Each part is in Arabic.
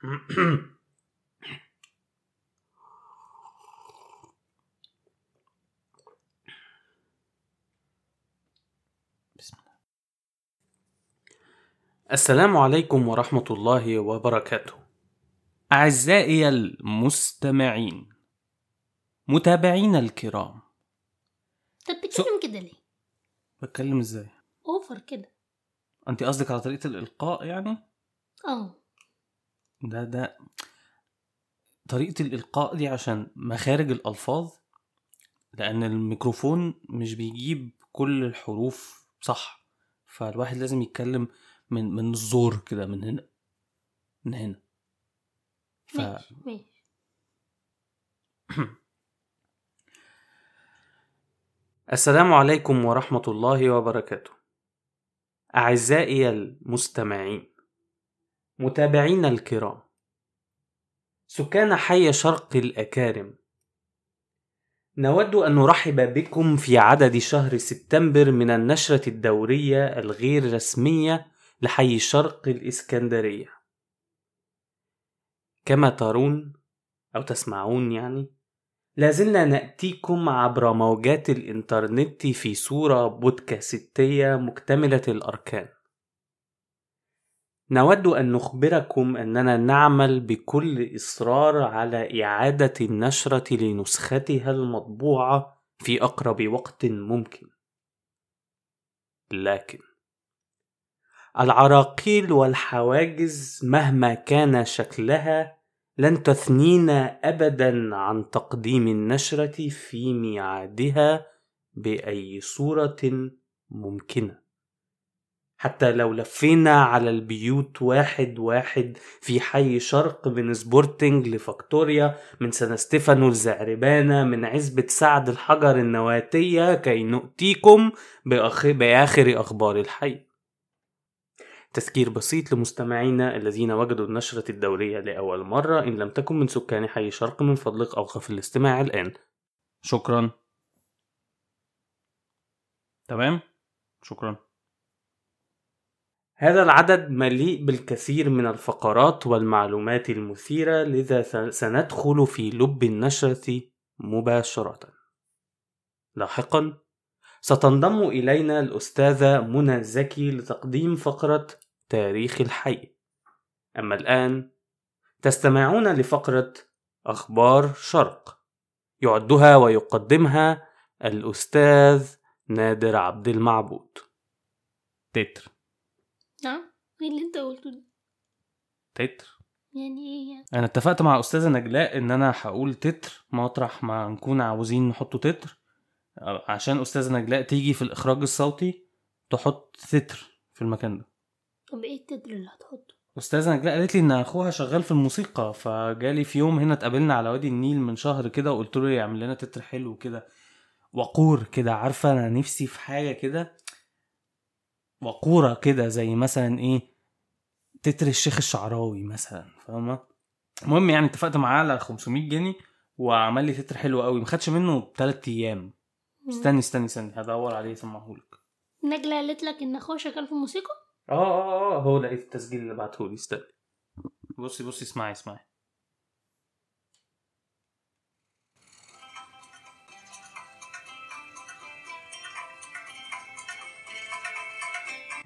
بسم الله السلام عليكم ورحمة الله وبركاته أعزائي المستمعين متابعين الكرام طب بتتكلم كده ليه؟ بتكلم إزاي؟ أوفر كده أنت قصدك على طريقة الإلقاء يعني؟ آه ده ده طريقة الإلقاء دي عشان مخارج الألفاظ لأن الميكروفون مش بيجيب كل الحروف صح فالواحد لازم يتكلم من من الزور كده من هنا من هنا. ف... ماشي ماشي. السلام عليكم ورحمة الله وبركاته. أعزائي المستمعين متابعين الكرام. سكان حي شرق الأكارم. نود أن نرحب بكم في عدد شهر سبتمبر من النشرة الدورية الغير رسمية لحي شرق الإسكندرية. كما ترون أو تسمعون يعني لازلنا نأتيكم عبر موجات الإنترنت في صورة بودكاستية مكتملة الأركان. نود أن نخبركم أننا نعمل بكل إصرار على إعادة النشرة لنسختها المطبوعة في أقرب وقت ممكن. لكن العراقيل والحواجز مهما كان شكلها لن تثنينا ابدا عن تقديم النشرة في ميعادها بأي صورة ممكنة. حتى لو لفينا على البيوت واحد واحد في حي شرق من سبورتنج لفيكتوريا من سان ستيفانو لزعربانة من عزبة سعد لحجر النواتية كي نؤتيكم. بآخر أخبار الحي. تذكير بسيط لمستمعينا الذين وجدوا النشرة الدورية لأول مرة إن لم تكن من سكان حي شرق من فضلك أوقف الاستماع الآن. شكرا. تمام؟ شكرا. هذا العدد مليء بالكثير من الفقرات والمعلومات المثيرة لذا سندخل في لب النشرة مباشرة. لاحقا ستنضم إلينا الأستاذة منى زكي لتقديم فقرة تاريخ الحي. أما الآن تستمعون لفقرة أخبار شرق. يعدها ويقدمها الأستاذ نادر عبد المعبود. تتر. نعم إيه اللي أنت قلته ده؟ تتر يعني إيه يعني؟ أنا اتفقت مع أستاذة نجلاء إن أنا هقول تتر مطرح ما نكون عاوزين نحطه تتر عشان أستاذة نجلاء تيجي في الإخراج الصوتي تحط تتر في المكان ده طب إيه التتر اللي هتحطه؟ أستاذة نجلاء قالت لي إن أخوها شغال في الموسيقى فجالي في يوم هنا اتقابلنا على وادي النيل من شهر كده وقلت له يعمل لنا تتر حلو كده وقور كده عارفة أنا نفسي في حاجة كده وقورة كده زي مثلا إيه تتر الشيخ الشعراوي مثلا فاهمة؟ المهم يعني اتفقت معاه على 500 جنيه وعمل لي تتر حلو قوي ما خدش منه 3 أيام. استني استني استني هدور عليه اسمعهولك نجلة قالت لك إن أخوها شغال في الموسيقى؟ آه آه آه هو لقيت التسجيل اللي بعتهولي استني. بصي بصي اسمعي اسمعي.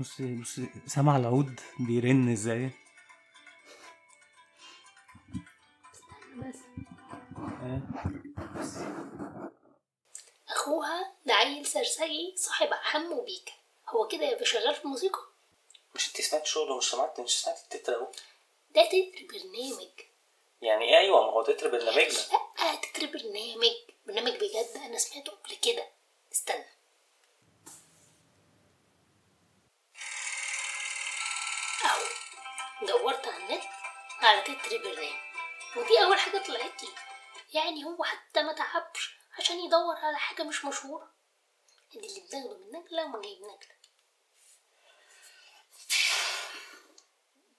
بصي بصي سامع العود بيرن إزاي؟ بس. أخوها ده عيل سرسجي صاحب احم وبيكا هو كده يبقى شغال في الموسيقى؟ مش انت سمعت شغله مش سمعت؟ مش سمعت التتر أهو. ده تتر برنامج. يعني إيه؟ أيوه ما هو تتر برنامجنا. لا تتر برنامج. برنامج بجد أنا سمعته قبل كده. استنى اهو دورت على النت على تتر برنامج ودي أول حاجة طلعت لي. يعني هو حتى ما تعبش عشان يدور على حاجة مش مشهورة. ادي اللي بناخده من نجلة وما جايب نجلة.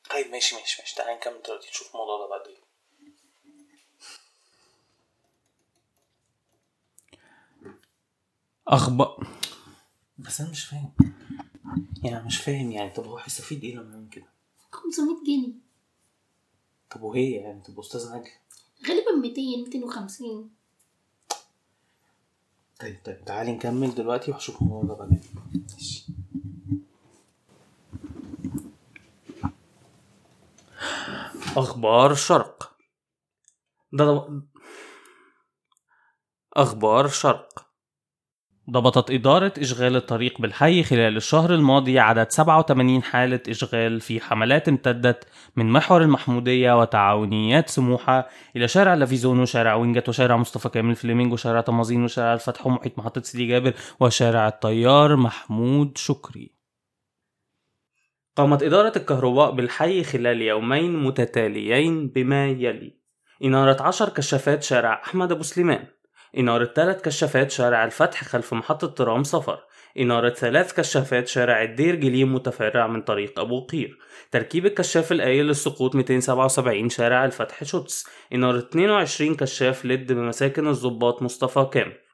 طيب ماشي ماشي ماشي. تعالى نكمل دلوقتي نشوف الموضوع ده بعدين أخبار. بس أنا مش فاهم. يعني مش فاهم يعني طب هو هيستفيد إيه لما يعمل كده؟ 500 جنيه. طب وهي يعني تبقى أستاذ نجل غالبا 200 250 طيب طيب تعالي نكمل دلوقتي وهشوف الموضوع ده بعدين. ماشي. أخبار شرق. ده أخبار شرق. ضبطت إدارة إشغال الطريق بالحي خلال الشهر الماضي عدد 87 حالة إشغال في حملات امتدت من محور المحمودية وتعاونيات سموحة إلى شارع لافيزون وشارع وينجت وشارع مصطفى كامل فليمنج وشارع تمازين وشارع الفتح ومحيط محطة سيدي جابر وشارع الطيار محمود شكري. قامت إدارة الكهرباء بالحي خلال يومين متتاليين بما يلي. إنارة عشر كشافات شارع أحمد أبو سليمان. إنارة ثلاث كشافات شارع الفتح خلف محطة ترام سفر إنارة ثلاث كشافات شارع الدير جليم متفرع من طريق أبو قير. تركيب الكشاف الآيل للسقوط 277 شارع الفتح شوتس إنارة 22 كشاف لد بمساكن الضباط مصطفى كامل.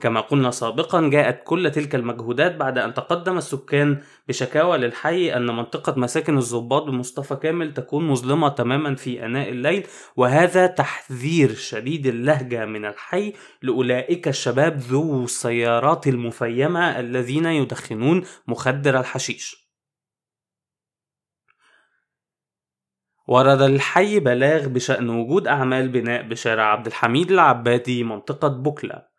كما قلنا سابقا جاءت كل تلك المجهودات بعد أن تقدم السكان بشكاوى للحي أن منطقة مساكن الضباط بمصطفى كامل تكون مظلمة تماما في أناء الليل وهذا تحذير شديد اللهجة من الحي لأولئك الشباب ذو السيارات المفيمة الذين يدخنون مخدر الحشيش. ورد الحي بلاغ بشأن وجود أعمال بناء بشارع عبد الحميد العبادي منطقة بوكلا.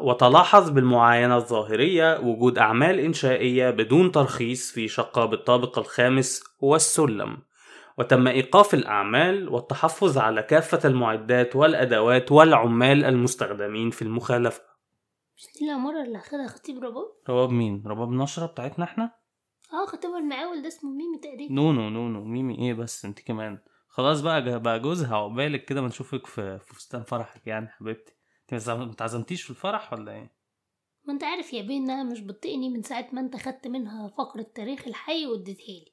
وتلاحظ بالمعاينة الظاهرية وجود أعمال إنشائية بدون ترخيص في شقة بالطابق الخامس والسلم. وتم إيقاف الأعمال والتحفظ على كافة المعدات والأدوات والعمال المستخدمين في المخالفة. مش دي العمارة اللي أخدها خطيب رباب؟ رباب مين؟ رباب نشرة بتاعتنا إحنا؟ آه خطيبها المقاول ده اسمه ميمي تقريبا. نونو نونو. ميمي إيه بس؟ أنت كمان. خلاص بقى بقى جوزها عقبالك كده ما نشوفك في في فستان فرحك يعني حبيبتي. انت ما اتعزمتيش في الفرح ولا إيه؟ ما انت عارف يا بيه انها مش بتطيقني من ساعة ما انت خدت منها فقرة تاريخ الحي واديتها لي.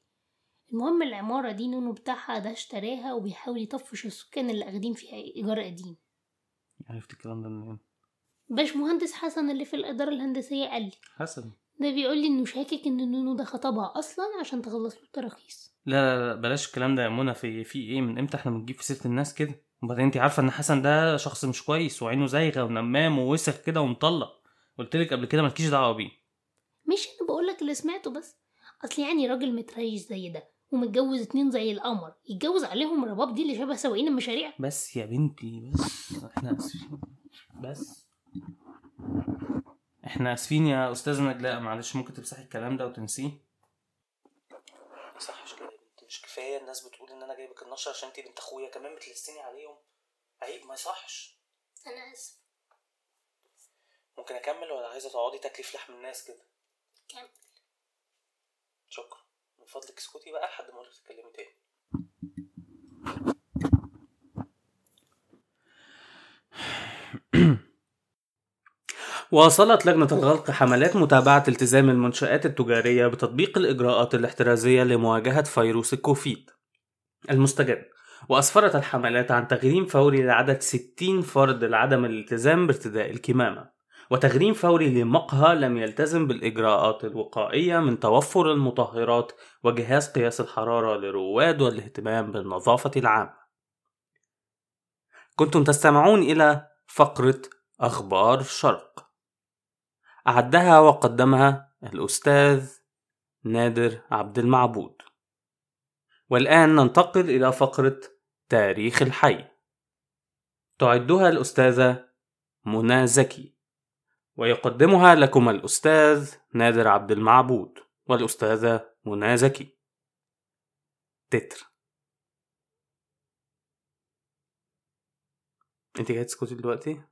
المهم العمارة دي نونو بتاعها ده اشتراها وبيحاول يطفش السكان اللي أخدين فيها إيجار قديم. عرفت الكلام ده منين؟ باش مهندس حسن اللي في الإدارة الهندسية قال لي. حسن؟ ده بيقول لي إنه شاكك إن نونو ده خطبها أصلا عشان تخلص له التراخيص. لا لا لا بلاش الكلام ده يا منى. في في إيه؟ من إمتى إحنا بنجيب في سيرة الناس كده؟ وبعدين انت عارفة ان حسن ده شخص مش كويس وعينه زايغة ونمام ووسخ كده ومطلق. قلت لك قبل كده مالكيش دعوة بيه. مش أنا بقولك اللي سمعته بس. اصل يعني راجل متريش زي ده ومتجوز اتنين زي القمر يتجوز عليهم رباب دي اللي شبه سواقين المشاريع؟ بس يا بنتي بس إحنا آسفين. بس إحنا آسفين يا أستاذ نجلاء معلش ممكن تمسحي الكلام ده وتنسيه؟ ما كفاية الناس بتقول إن أنا جايبك النشر عشان انت بنت أخويا كمان بتلسني عليهم. عيب ما يصحش. أنا آسف. ممكن أكمل ولا عايزة تقعدي تاكلي في لحم الناس كده؟ كمل. شكرا. من فضلك اسكتي بقى لحد ما اقولك تتكلمي تاني. واصلت لجنة الغلق حملات متابعة التزام المنشآت التجارية بتطبيق الإجراءات الاحترازية لمواجهة فيروس الكوفيد. المستجد. وأسفرت الحملات عن تغريم فوري لعدد 60 فرد لعدم الالتزام بارتداء الكمامة. وتغريم فوري لمقهى لم يلتزم بالإجراءات الوقائية من توفر المطهرات وجهاز قياس الحرارة للرواد والاهتمام بالنظافة العامة. كنتم تستمعون إلى فقرة أخبار شرق. أعدها وقدمها الأستاذ نادر عبد المعبود. والآن ننتقل إلى فقرة تاريخ الحي. تعدها الأستاذة منى زكي ويقدمها لكم الأستاذ نادر عبد المعبود والأستاذة منى زكي. تتر. انت جاي تسكتي دلوقتي؟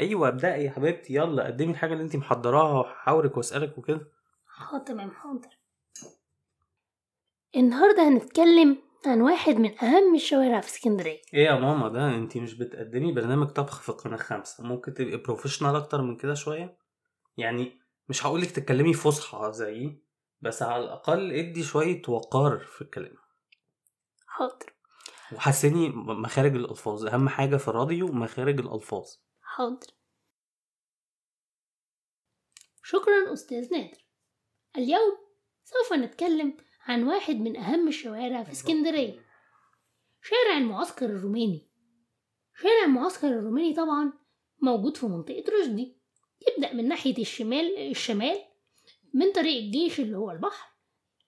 أيوه ابدأي يا حبيبتي. يلا قدمي الحاجة اللي أنت محضراها وهحاورك وأسألك وكده. آه تمام حاضر. النهارده هنتكلم عن واحد من أهم الشوارع في اسكندرية. إيه يا ماما ده؟ أنت مش بتقدمي برنامج طبخ في قناة خمسة ممكن تبقي بروفيشنال أكتر من كده شوية؟ يعني مش هقولك تتكلمي فصحى زيي بس على الأقل ادي شوية وقار في الكلام. حاضر. وحسني مخارج الألفاظ. أهم حاجة في الراديو مخارج الألفاظ. حاضر. شكرا أستاذ نادر. اليوم سوف نتكلم عن واحد من أهم الشوارع في اسكندرية. شارع المعسكر الروماني. شارع المعسكر الروماني طبعا موجود في منطقة رشدي. يبدأ من ناحية الشمال الشمال من طريق الجيش اللي هو البحر.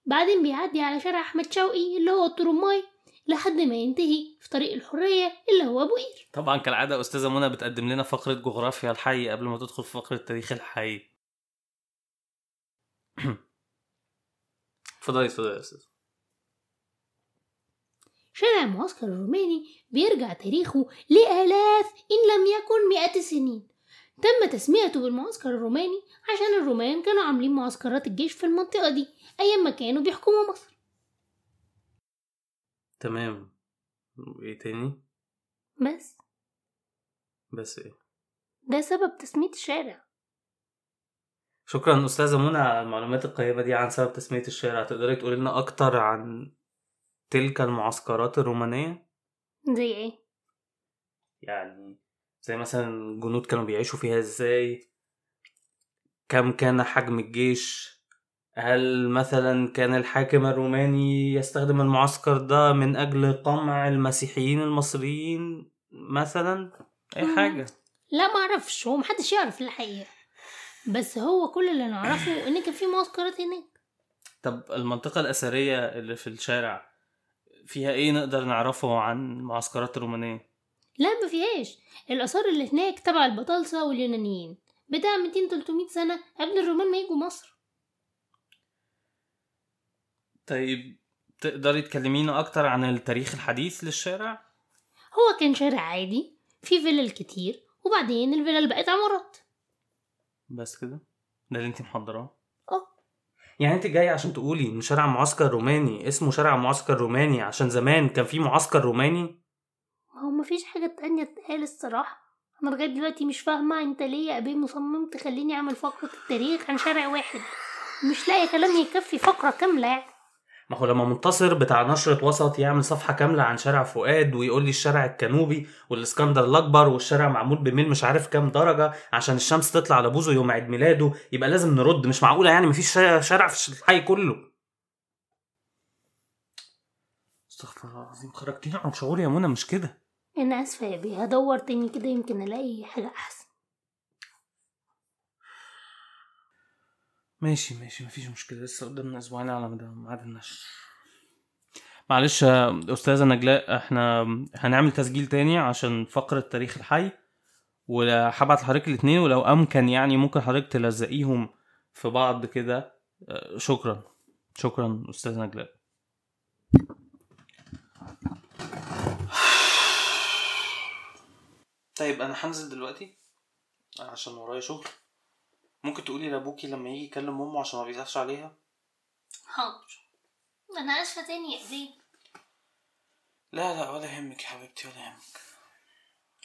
بعدين بيعدي على شارع أحمد شوقي اللي هو الترماي لحد ما ينتهي في طريق الحرية اللي هو أبو قير. طبعا كالعادة أستاذة منى بتقدم لنا فقرة جغرافيا الحي قبل ما تدخل في فقرة تاريخ الحي. اتفضلي اتفضلي يا أستاذ شارع المعسكر الروماني بيرجع تاريخه لآلاف إن لم يكن مئات السنين تم تسميته بالمعسكر الروماني عشان الرومان كانوا عاملين معسكرات الجيش في المنطقة دي أيام ما كانوا بيحكموا مصر. تمام. إيه تاني؟ بس. بس إيه؟ ده سبب تسمية الشارع. شكرا أستاذة منى على المعلومات القيمة دي عن سبب تسمية الشارع. تقدري تقولي لنا أكتر عن تلك المعسكرات الرومانية؟ زي إيه؟ يعني زي مثلا الجنود كانوا بيعيشوا فيها إزاي؟ كم كان حجم الجيش؟ هل مثلا كان الحاكم الروماني يستخدم المعسكر ده من أجل قمع المسيحيين المصريين مثلا؟ أي مم. حاجة. لا معرفش هو محدش يعرف الحقيقة. بس هو كل اللي نعرفه إن كان في معسكرات هناك. طب المنطقة الأثرية اللي في الشارع فيها إيه نقدر نعرفه عن المعسكرات الرومانية؟ لا ما فيهاش. الآثار اللي هناك تبع البطالسة واليونانيين. بتاع 200-300 سنة قبل الرومان ما يجوا مصر. طيب تقدري تكلمينا أكتر عن التاريخ الحديث للشارع؟ هو كان شارع عادي فيه فيلل كتير وبعدين الفيلل بقت عمارات بس كده؟ ده اللي انت محضراه؟ آه يعني انت جاي عشان تقولي إن شارع معسكر روماني اسمه شارع معسكر روماني عشان زمان كان في معسكر روماني ما هو مفيش حاجة تانية تتقال الصراحة أنا لغاية دلوقتي مش فاهمة أنت ليه يا أبي مصمم تخليني أعمل فقرة التاريخ عن شارع واحد مش لاقي كلام يكفي فقرة كاملة يعني ما هو لما منتصر بتاع نشرة وسط يعمل صفحة كاملة عن شارع فؤاد ويقول لي الشارع الجنوبي والإسكندر الأكبر والشارع معمول بميل مش عارف كام درجة عشان الشمس تطلع على بوزه يوم عيد ميلاده يبقى لازم نرد مش معقولة يعني مفيش شا- شارع في الحي كله. استغفر الله العظيم خرجتيني عن شعوري يا منى مش كده؟ أنا آسفة يا أبي هدور تاني كده يمكن ألاقي حاجة أحسن. ماشي ماشي مفيش مشكلة. لسه قدامنا أسبوعين على ميعاد النشر معلش يا أستاذة نجلاء إحنا هنعمل تسجيل تاني عشان فقرة تاريخ الحي وهبعت لحضرتك الاتنين ولو أمكن يعني ممكن حضرتك تلزقيهم في بعض كده. شكرا شكرا أستاذة نجلاء. طيب أنا هنزل دلوقتي عشان ورايا شغل. ممكن تقولي لأبوكي لما يجي يكلم امه عشان ما بيزعلش عليها؟ حاضر. أنا آسفة تاني يا أبي لا لا ولا يهمك يا حبيبتي ولا يهمك.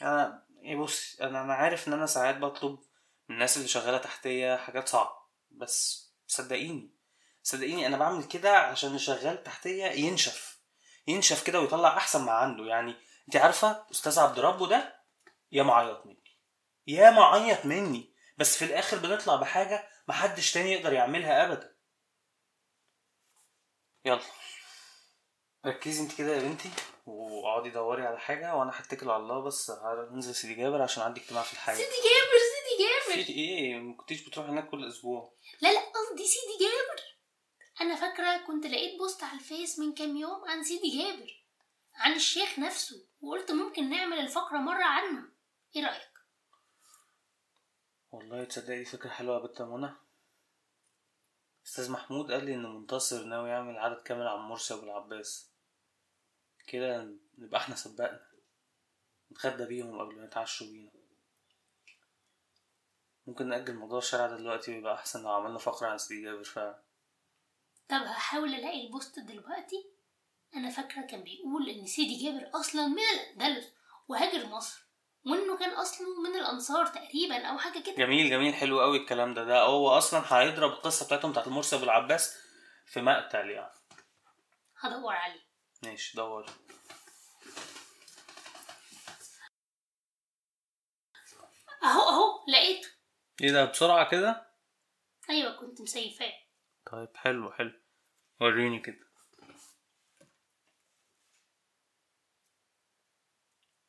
أنا إيه بص أنا أنا عارف إن أنا ساعات بطلب من الناس اللي شغالة تحتية حاجات صعبة بس صدقيني صدقيني أنا بعمل كده عشان اللي شغال تحتية ينشف ينشف كده ويطلع أحسن ما عنده. يعني انت عارفة أستاذ عبد ربه ده يا معيط مني يا معيط مني. بس في الآخر بنطلع بحاجة محدش تاني يقدر يعملها ابدا. يلا. ركزي انت كده يا بنتي واقعدي دوري على حاجة وأنا هتكل على الله بس هنزل سيدي جابر عشان عندي اجتماع في الحي سيدي جابر سيدي جابر. سيدي إيه؟ ما كنتيش بتروحي هناك كل أسبوع. لا لا قصدي سيدي جابر. أنا فاكرة كنت لقيت post على الفيس من كام يوم عن سيدي جابر عن الشيخ نفسه وقلت ممكن نعمل الفقرة مرة عنه إيه رأيك؟ والله تصدقي دي فكرة حلوة يا منى. أستاذ محمود قال لي إن منتصر ناوي يعمل عدد كامل عن مرسي ابو العباس. كده نبقى إحنا سبقنا. نتغدى بيهم قبل ما يتعشوا بينا. ممكن نأجل موضوع الشارع ده دلوقتي ويبقى أحسن لو عملنا فقرة عن سيدي جابر فعلا. طب هحاول ألاقي البوست دلوقتي. أنا فاكرة كان بيقول إن سيدي جابر أصلا من الأندلس وهاجر مصر. وإنه كان أصله من الأنصار تقريبا أو حاجة كده. جميل جميل حلو قوي الكلام ده. ده هو أصلا هيضرب القصة بتاعتهم بتاعت المرسي العباس في مقتل يعني. هدور عليه. ماشي دور. أهو أهو لقيته. إيه ده بسرعة كده؟ أيوة كنت مسيفاه. طيب حلو حلو. وريني كده.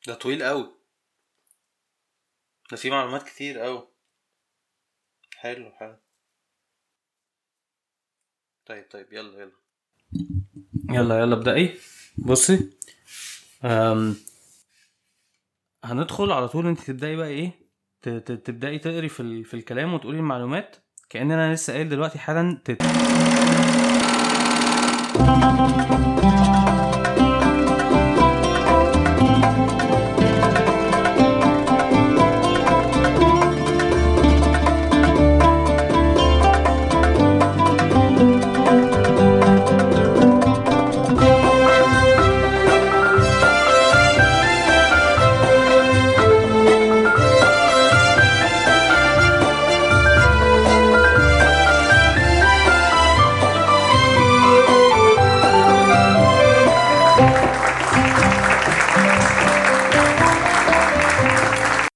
ده طويل قوي. ده فيه معلومات كتير قوي حلو حلو. طيب طيب يلا يلا. يلا يلا ابدأي بصي أم هندخل على طول انت تبدأي بقى إيه؟ ت- ت- تبدأي تقري في. في الكلام وتقولي المعلومات. كأن أنا لسه قايل دلوقتي حالا تت...